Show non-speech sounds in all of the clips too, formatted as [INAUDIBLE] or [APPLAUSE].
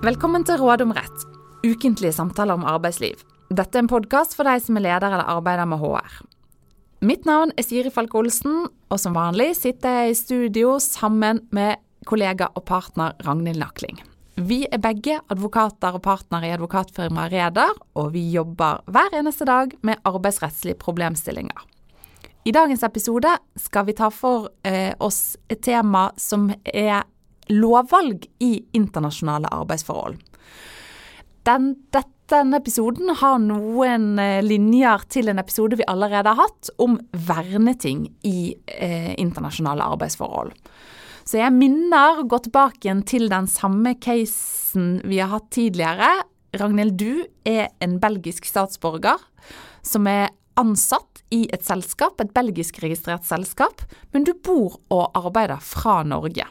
Velkommen til Råd om rett, ukentlige samtaler om arbeidsliv. Dette er en podkast for deg som er leder eller arbeider med HR. Mitt navn er Siri Falk Olsen, og som vanlig sitter jeg i studio sammen med kollega og partner Ragnhild Nakling. Vi er begge advokater og partnere i advokatfirmaet Reder, og vi jobber hver eneste dag med arbeidsrettslige problemstillinger. I dagens episode skal vi ta for eh, oss et tema som er lovvalg i internasjonale arbeidsforhold. Den, denne episoden har noen eh, linjer til en episode vi allerede har hatt om verneting i eh, internasjonale arbeidsforhold. Så jeg minner, gå tilbake igjen til den samme casen vi har hatt tidligere. Ragnhild, du er en belgisk statsborger som er ansatt i et selskap, et belgisk-registrert selskap, men du bor og arbeider fra Norge.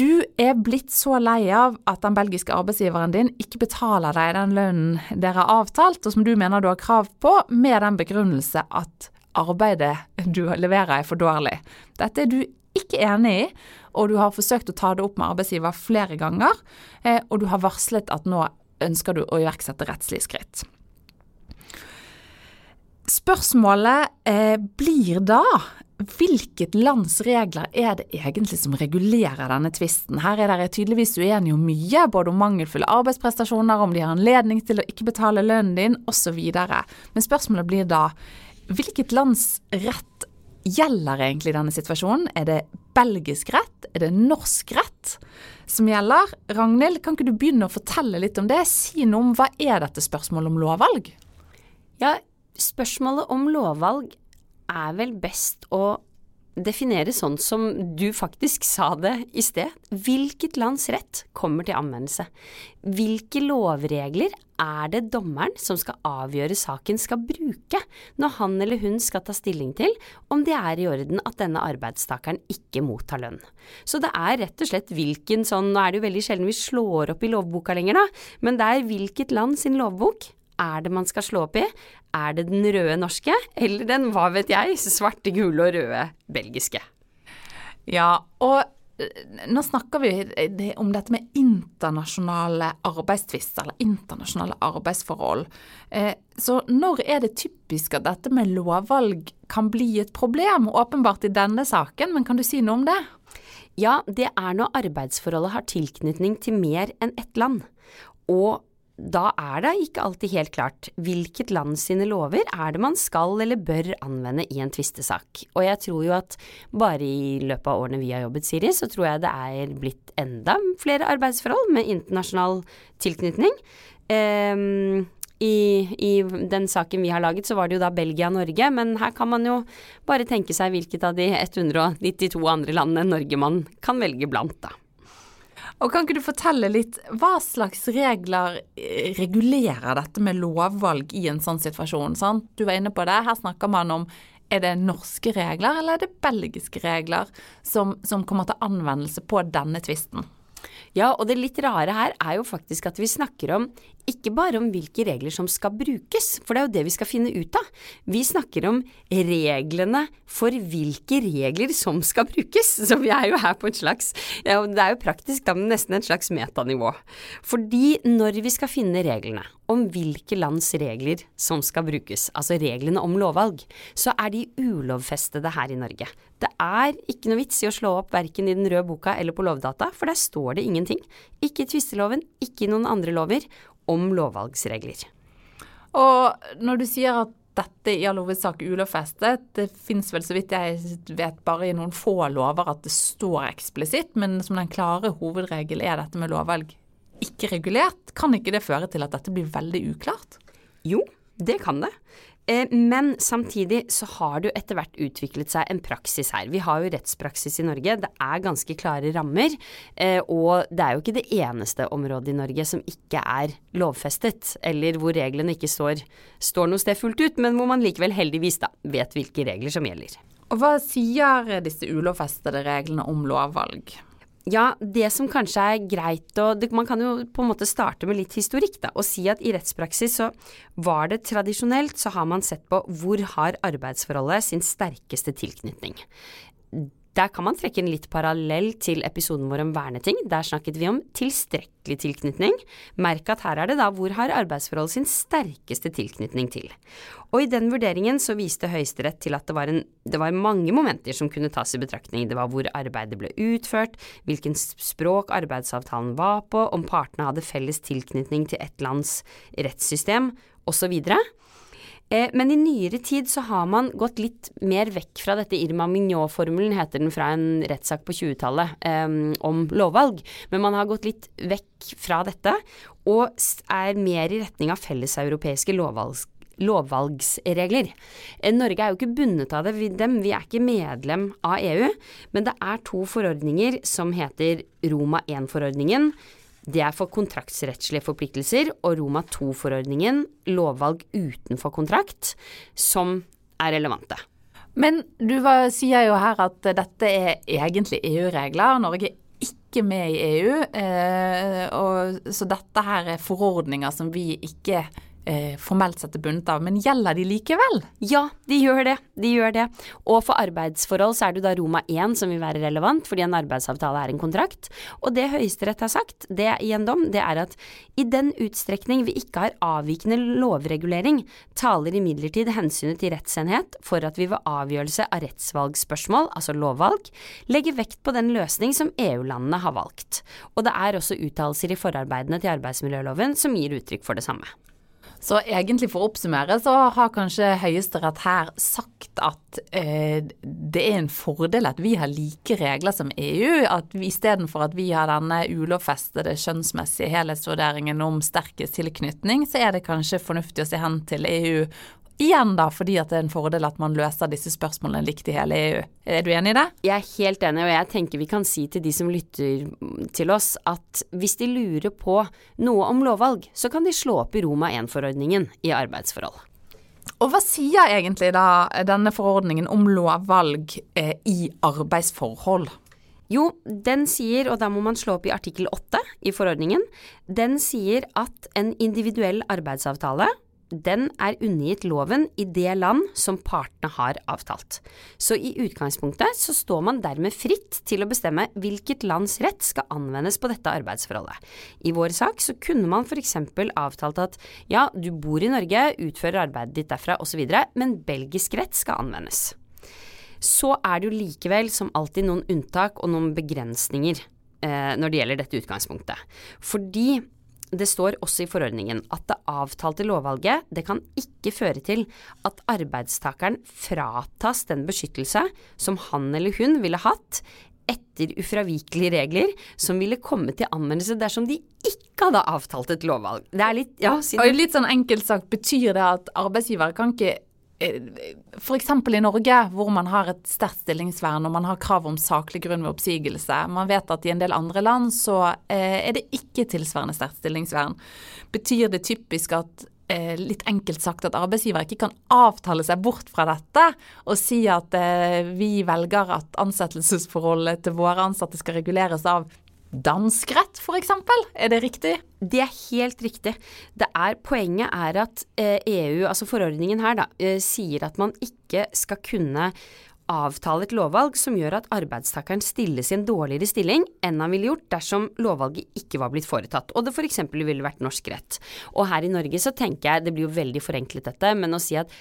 Du er blitt så lei av at den belgiske arbeidsgiveren din ikke betaler deg den lønnen dere har avtalt, og som du mener du har krav på, med den begrunnelse at arbeidet du leverer er for dårlig. Dette er du ikke enig i, og du har forsøkt å ta det opp med arbeidsgiver flere ganger, eh, og du har varslet at nå ønsker du å iverksette rettslige skritt. Spørsmålet eh, blir da hvilket lands regler er det egentlig som regulerer denne tvisten? Her er dere tydeligvis uenige om mye, både om mangelfulle arbeidsprestasjoner, om de har anledning til å ikke betale lønnen din, osv. Men spørsmålet blir da hvilket lands rett gjelder egentlig denne situasjonen? Er det belgisk rett? Er det norsk rett som gjelder? Ragnhild, kan ikke du begynne å fortelle litt om det? Si noe om hva er dette spørsmålet om lovvalg? Ja, spørsmålet om lovvalg er vel best å definere sånn som du faktisk sa det i sted. Hvilket lands rett kommer til anvendelse? Hvilke lovregler er det dommeren som skal avgjøre saken skal bruke når han eller hun skal ta stilling til om det er i orden at denne arbeidstakeren ikke mottar lønn? Så det er rett og slett hvilken sånn, nå er det jo veldig sjelden vi slår opp i lovboka lenger da, men det er hvilket land sin lovbok er det man skal slå opp i? Er det den røde norske, eller den, hva vet jeg, svarte, gule og røde belgiske? Ja, og eh, nå snakker vi om dette med internasjonale arbeidstvister, eller internasjonale arbeidsforhold. Eh, så når er det typisk at dette med lovvalg kan bli et problem? Åpenbart i denne saken, men kan du si noe om det? Ja, det er når arbeidsforholdet har tilknytning til mer enn ett land. Og da er det ikke alltid helt klart hvilket land sine lover er det man skal eller bør anvende i en tvistesak. Og jeg tror jo at bare i løpet av årene vi har jobbet, Siri, så tror jeg det er blitt enda flere arbeidsforhold med internasjonal tilknytning. Um, i, I, den saken vi har laget, så var det jo da Belgia og Norge, men her kan man jo bare tenke seg hvilket av de 192 andre landene Norge man kan velge blant, da. Og Kan ikke du fortelle litt, hva slags regler eh, regulerer dette med lovvalg i en sånn situasjon? Sant? Du var inne på det, her snakker man om er det norske regler eller er det belgiske regler som, som kommer til anvendelse på denne tvisten? Ja, og det litt rare her er jo faktisk at vi snakker om ikke bare om hvilke regler som skal brukes, for det er jo det vi skal finne ut av. Vi snakker om reglene for hvilke regler som skal brukes. [LAUGHS] Så vi er jo her på et slags Det er jo praktisk da, men nesten et slags metanivå. Fordi når vi skal finne reglene om hvilke lands regler som skal brukes, altså reglene om lovvalg, så er de ulovfestede her i Norge. Det er ikke noe vits i å slå opp verken i den røde boka eller på Lovdata, for der står det ingenting. Ikke i tvisteloven, ikke i noen andre lover om lovvalgsregler. Og når du sier at dette i all hovedsak ulovfestet, det fins vel så vidt jeg vet bare i noen få lover at det står eksplisitt, men som den klare hovedregel er dette med lovvalg ikke regulert. Kan ikke det føre til at dette blir veldig uklart? Jo, det kan det. Eh, men samtidig så har det jo etter hvert utviklet seg en praksis her. Vi har jo rettspraksis i Norge, det er ganske klare rammer. Eh, og det er jo ikke det eneste området i Norge som ikke er lovfestet, eller hvor reglene ikke står, står noe sted fullt ut, men hvor man likevel heldigvis da vet hvilke regler som gjelder. Og hva sier disse ulovfestede reglene om lovvalg? Ja, det som kanskje er greit å Man kan jo på en måte starte med litt historikk, da, og si at i rettspraksis så var det tradisjonelt så har man sett på hvor har arbeidsforholdet sin sterkeste tilknytning. Der kan man trekke en litt parallell til episoden vår om verneting. Der snakket vi om tilstrekkelig tilknytning. Merk at her er det da hvor har arbeidsforholdet sin sterkeste tilknytning til. Og i den vurderingen så viste Høyesterett til at det var, en, det var mange momenter som kunne tas i betraktning. Det var hvor arbeidet ble utført, hvilken språk arbeidsavtalen var på, om partene hadde felles tilknytning til et lands rettssystem osv. Eh, men i nyere tid så har man gått litt mer vekk fra dette Irma Mignot-formelen, heter den fra en rettssak på 20-tallet um, om lovvalg. Men man har gått litt vekk fra dette, og er mer i retning av felleseuropeiske lovvalg, lovvalgsregler. Eh, Norge er jo ikke bundet av det, dem, vi er ikke medlem av EU, men det er to forordninger som heter Roma 1-forordningen, det er for kontraktsrettslige forpliktelser og Roma 2-forordningen, lovvalg utenfor kontrakt, som er relevante. Men du var, sier jo her at dette er egentlig EU-regler. Norge er ikke med i EU, eh, og, så dette her er forordninger som vi ikke eh, formelt sett er bundet av, men gjelder de likevel? Ja, de gjør det. De gjør det. Og for arbeidsforhold så er det da Roma 1 som vil være relevant, fordi en arbeidsavtale er en kontrakt. Og det Høyesterett har sagt det i en dom, det er at i den utstrekning vi ikke har avvikende lovregulering, taler imidlertid hensynet til rettsenhet for at vi ved avgjørelse av rettsvalgspørsmål, altså lovvalg, legger vekt på den løsning som EU-landene har valgt. Og det er også uttalelser i forarbeidene til arbeidsmiljøloven som gir uttrykk for det samme. Så egentlig for å oppsummere, så har kanskje Høyesterett her sagt at eh, det er en fordel at vi har like regler som EU. At istedenfor at vi har denne ulovfestede skjønnsmessige helhetsvurderingen om sterkest tilknytning, så er det kanskje fornuftig å se hen til EU Igjen da, fordi at det er en fordel at man løser disse spørsmålene likt i hele EU. Er du enig i det? Jeg er helt enig, og jeg tenker vi kan si til de som lytter til oss at hvis de lurer på noe om lovvalg, så kan de slå opp i Roma 1-forordningen i arbeidsforhold. Og hva sier egentlig da denne forordningen om lovvalg eh, i arbeidsforhold? Jo, den sier, og da må man slå opp i artikkel 8 i forordningen, den sier at en individuell arbeidsavtale den er undergitt loven i det land som partene har avtalt. Så i utgangspunktet så står man dermed fritt til å bestemme hvilket lands rett skal anvendes på dette arbeidsforholdet. I vår sak så kunne man f.eks. avtalt at ja, du bor i Norge, utfører arbeidet ditt derfra osv., men belgisk rett skal anvendes. Så er det jo likevel som alltid noen unntak og noen begrensninger eh, når det gjelder dette utgangspunktet. Fordi det står også i forordningen at det avtalte lovvalget det kan ikke føre til at arbeidstakeren fratas den beskyttelse som han eller hun ville hatt etter ufravikelige regler som ville komme til anvendelse dersom de ikke hadde avtalt et lovvalg. Det er litt, ja, siden... litt sånn enkelt sagt, betyr det at arbeidsgiver kan ikke F.eks. i Norge, hvor man har et sterkt stillingsvern og man har krav om saklig grunn ved oppsigelse. Man vet at i en del andre land så eh, er det ikke tilsvarende sterkt stillingsvern. Betyr det typisk at eh, litt enkelt sagt at arbeidsgiver ikke kan avtale seg bort fra dette og si at vi velger at ansettelsesforholdet til våre ansatte skal reguleres av dansk rett, f.eks. Er det riktig? Det er helt riktig. Er, poenget er at eh, EU, altså forordningen her, da, eh, sier at man ikke skal kunne avtale et lovvalg som gjør at arbeidstakeren stilles i en dårligere stilling enn han ville gjort dersom lovvalget ikke var blitt foretatt, og det f.eks. ville vært norsk rett. Og her i Norge så tenker jeg, det blir jo veldig forenklet dette, men å si at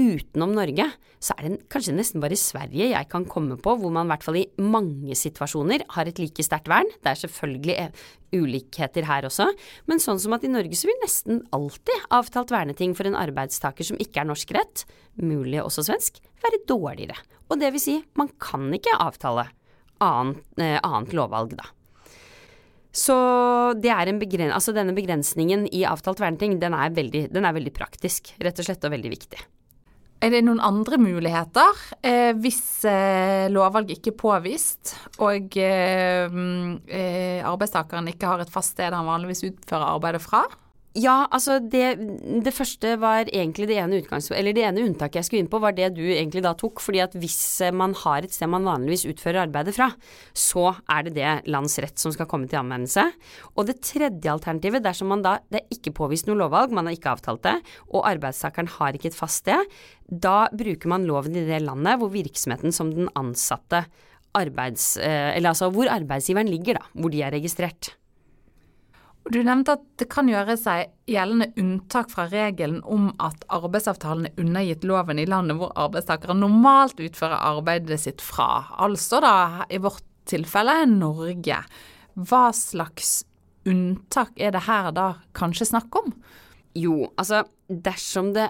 utenom Norge, så er det kanskje nesten bare Sverige jeg kan komme på hvor man i hvert fall i mange situasjoner har et like sterkt vern. Det er selvfølgelig eh, ulikheter her også, men sånn som at i Norge så vil nesten alltid avtalt verneting for en arbeidstaker som ikke er norsk rett, mulig også svensk, være dårligere. Og det vil si, man kan ikke avtale annet, eh, annet lovvalg da. Så begren altså denne begrensningen i avtalt verneting, den er, veldig, den er veldig praktisk, rett og slett, og veldig viktig. Er det noen andre muligheter eh, hvis eh, lovvalg ikke er påvist, og eh, mm, eh, arbeidstakeren ikke har et fast sted han vanligvis utfører arbeidet fra? Ja, altså det, det, første var egentlig det ene, eller det ene unntaket jeg skulle inn på, var det du egentlig da tok. fordi at hvis man har et sted man vanligvis utfører arbeidet fra, så er det det lands rett som skal komme til anvendelse. Og det tredje alternativet, dersom man da det er ikke påvist noe lovvalg, man har ikke avtalt det, og arbeidstakeren har ikke et fast sted, da bruker man loven i det landet hvor virksomheten som den ansatte arbeids... Eh, eller altså hvor arbeidsgiveren ligger, da. Hvor de er registrert. Du nevnte at det kan gjøre seg gjeldende unntak fra regelen om at arbeidsavtalen er undergitt loven i landet hvor arbeidstakere normalt utfører arbeidet sitt fra, altså da i vårt tilfelle Norge. Hva slags unntak er det her da kanskje snakk om? Jo, altså dersom det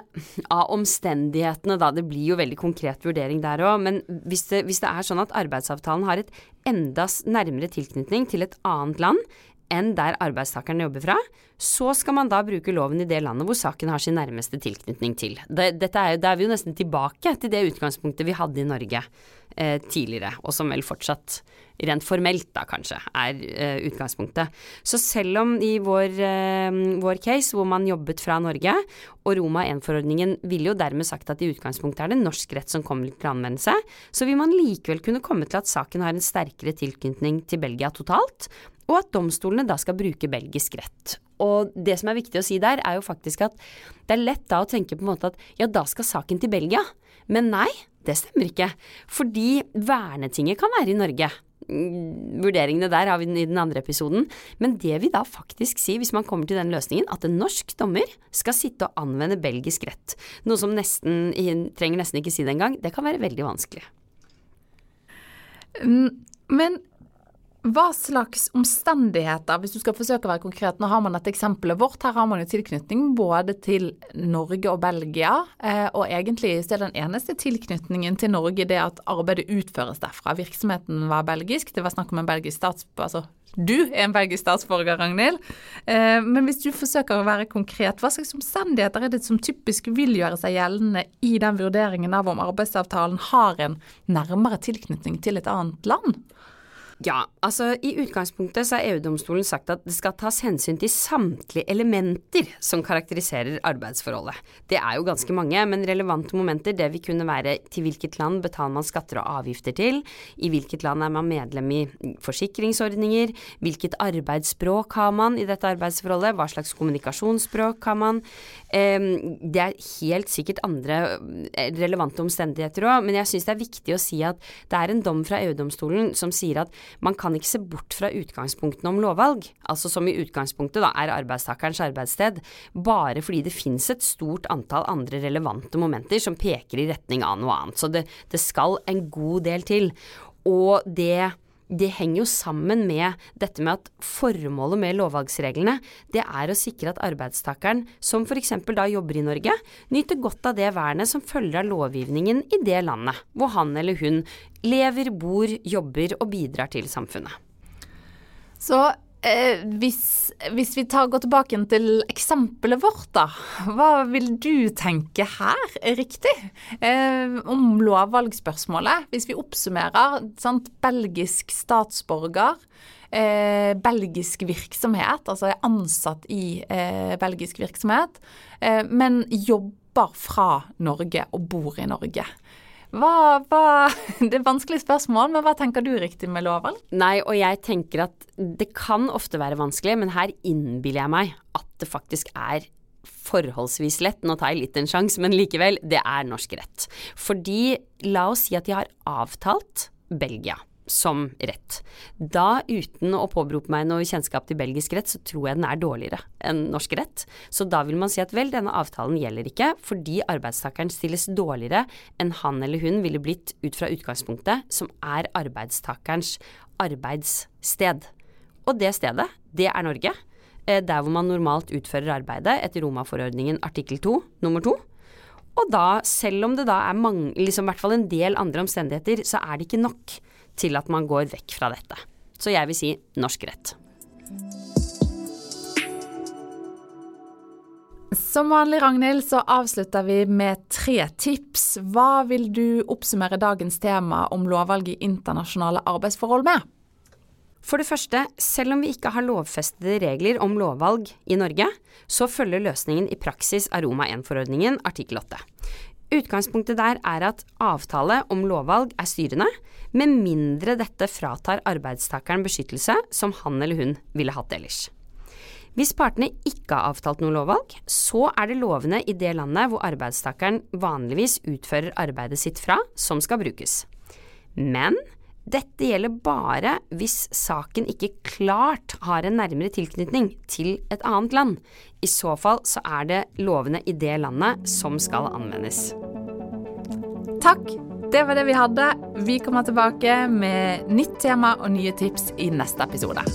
av omstendighetene da, det blir jo veldig konkret vurdering der òg, men hvis det, hvis det er sånn at arbeidsavtalen har et enda nærmere tilknytning til et annet land enn der arbeidstakeren jobber fra, så skal man da bruke loven i det landet hvor saken har sin nærmeste tilknytning til. Det, er, da er vi jo nesten tilbake til det utgangspunktet vi hadde i Norge eh, tidligere, og som vel fortsatt rent formelt da kanskje er eh, utgangspunktet. Så selv om i vår, eh, vår, case hvor man jobbet fra Norge, og Roma 1-forordningen ville jo dermed sagt at i utgangspunktet er det norsk rett som kommer til anvendelse, så vil man likevel kunne komme til at saken har en sterkere tilknytning til Belgia totalt, og at domstolene da skal bruke belgisk rett. Og det som er viktig å si der, er jo faktisk at det er lett da å tenke på en måte at ja, da skal saken til Belgia. Men nei, det stemmer ikke. Fordi vernetinget kan være i Norge. Mm, vurderingene der har vi i den andre episoden. Men det vil da faktisk si, hvis man kommer til den løsningen, at en norsk dommer skal sitte og anvende belgisk rett. Noe som nesten, trenger nesten ikke si det engang, det kan være veldig vanskelig. Mm, men hva slags omstendigheter, hvis du skal forsøke å være konkret, nå har man et eksempel vårt, her har man jo tilknytning både til Norge og Belgia, eh, og egentlig så er den eneste tilknytningen til Norge det at arbeidet utføres derfra. Virksomheten var belgisk, det var snakk om en belgisk statsborger, altså du er en belgisk statsborger, Ragnhild. Eh, men hvis du forsøker å være konkret, hva slags omstendigheter er det som typisk vil gjøre seg gjeldende i den vurderingen av om arbeidsavtalen har en nærmere tilknytning til et annet land? Ja, altså i utgangspunktet så har EU-domstolen sagt at det skal tas hensyn til samtlige elementer som karakteriserer arbeidsforholdet. Det er jo ganske mange, men relevante momenter det vil kunne være til hvilket land betaler man skatter og avgifter til, i hvilket land er man medlem i forsikringsordninger, hvilket arbeidsspråk har man i dette arbeidsforholdet, hva slags kommunikasjonsspråk har man. Det er helt sikkert andre eh, relevante omstendigheter òg, men jeg syns det er viktig å si at det er en dom fra EU-domstolen som sier at man kan ikke se bort fra utgangspunktene om lovvalg, altså som i utgangspunktet da er arbeidstakerens arbeidssted, bare fordi det finnes et stort antall andre relevante momenter som peker i retning av noe annet. Så det, det skal en god del til. Og det det henger jo sammen med dette med at formålet med lovvalgsreglene, det er å sikre at arbeidstakeren, som f.eks. da jobber i Norge, nyter godt av det vernet som følger av lovgivningen i det landet hvor han eller hun lever, bor, jobber og bidrar til samfunnet. Så Eh, hvis, hvis, vi tar, går tilbake til eksempelet vårt, da. Hva vil du tenke her er riktig eh, om lovvalgspørsmålet. Hvis vi oppsummerer sant, belgisk statsborger, eh, belgisk virksomhet, altså er ansatt i eh, belgisk virksomhet, eh, men jobber fra Norge og bor i Norge. Hva, hva, [LAUGHS] det er vanskelig spørsmål, men hva tenker du riktig med lovvalg? Nei, og jeg tenker at det kan ofte være vanskelig, men her innbiller jeg meg at det faktisk er forholdsvis lett. Nå tar jeg litt en sjanse, men likevel, det er norsk rett. Fordi la oss si at de har avtalt Belgia som rett. Da, uten å påberope meg noe kjennskap til belgisk rett, så tror jeg den er dårligere enn norsk rett. Så da vil man si at vel, denne avtalen gjelder ikke, fordi arbeidstakeren stilles dårligere enn han eller hun ville blitt ut fra utgangspunktet, som er arbeidstakerens arbeidssted. Og det stedet, det er Norge. Eh, der hvor man normalt utfører arbeidet etter Roma-forordningen artikkel 2 nummer 2. Og da, selv om det da er mange, liksom i hvert fall en del andre omstendigheter, så er det ikke nok til at man går vekk fra dette. Så jeg vil si norsk rett. Som vanlig, Ragnhild, så avslutter vi med tre tips. Hva vil du oppsummere dagens tema om lovvalg i internasjonale arbeidsforhold med? For det første, selv om vi ikke har lovfestede regler om lovvalg i Norge, så følger løsningen i praksis Aroma 1-forordningen artikkel 8. Utgangspunktet der er at avtale om lovvalg er styrende, med mindre dette fratar arbeidstakeren beskyttelse som han eller hun ville hatt ellers. Hvis partene ikke har avtalt noe lovvalg, så er det lovene i det landet hvor arbeidstakeren vanligvis utfører arbeidet sitt fra, som skal brukes. Men Dette gjelder bare hvis saken ikke klart har en nærmere tilknytning til et annet land. I så fall så er det lovene i det landet som skal anvendes. Takk, det var det vi hadde. Vi kommer tilbake med nytt tema og nye tips i neste episode.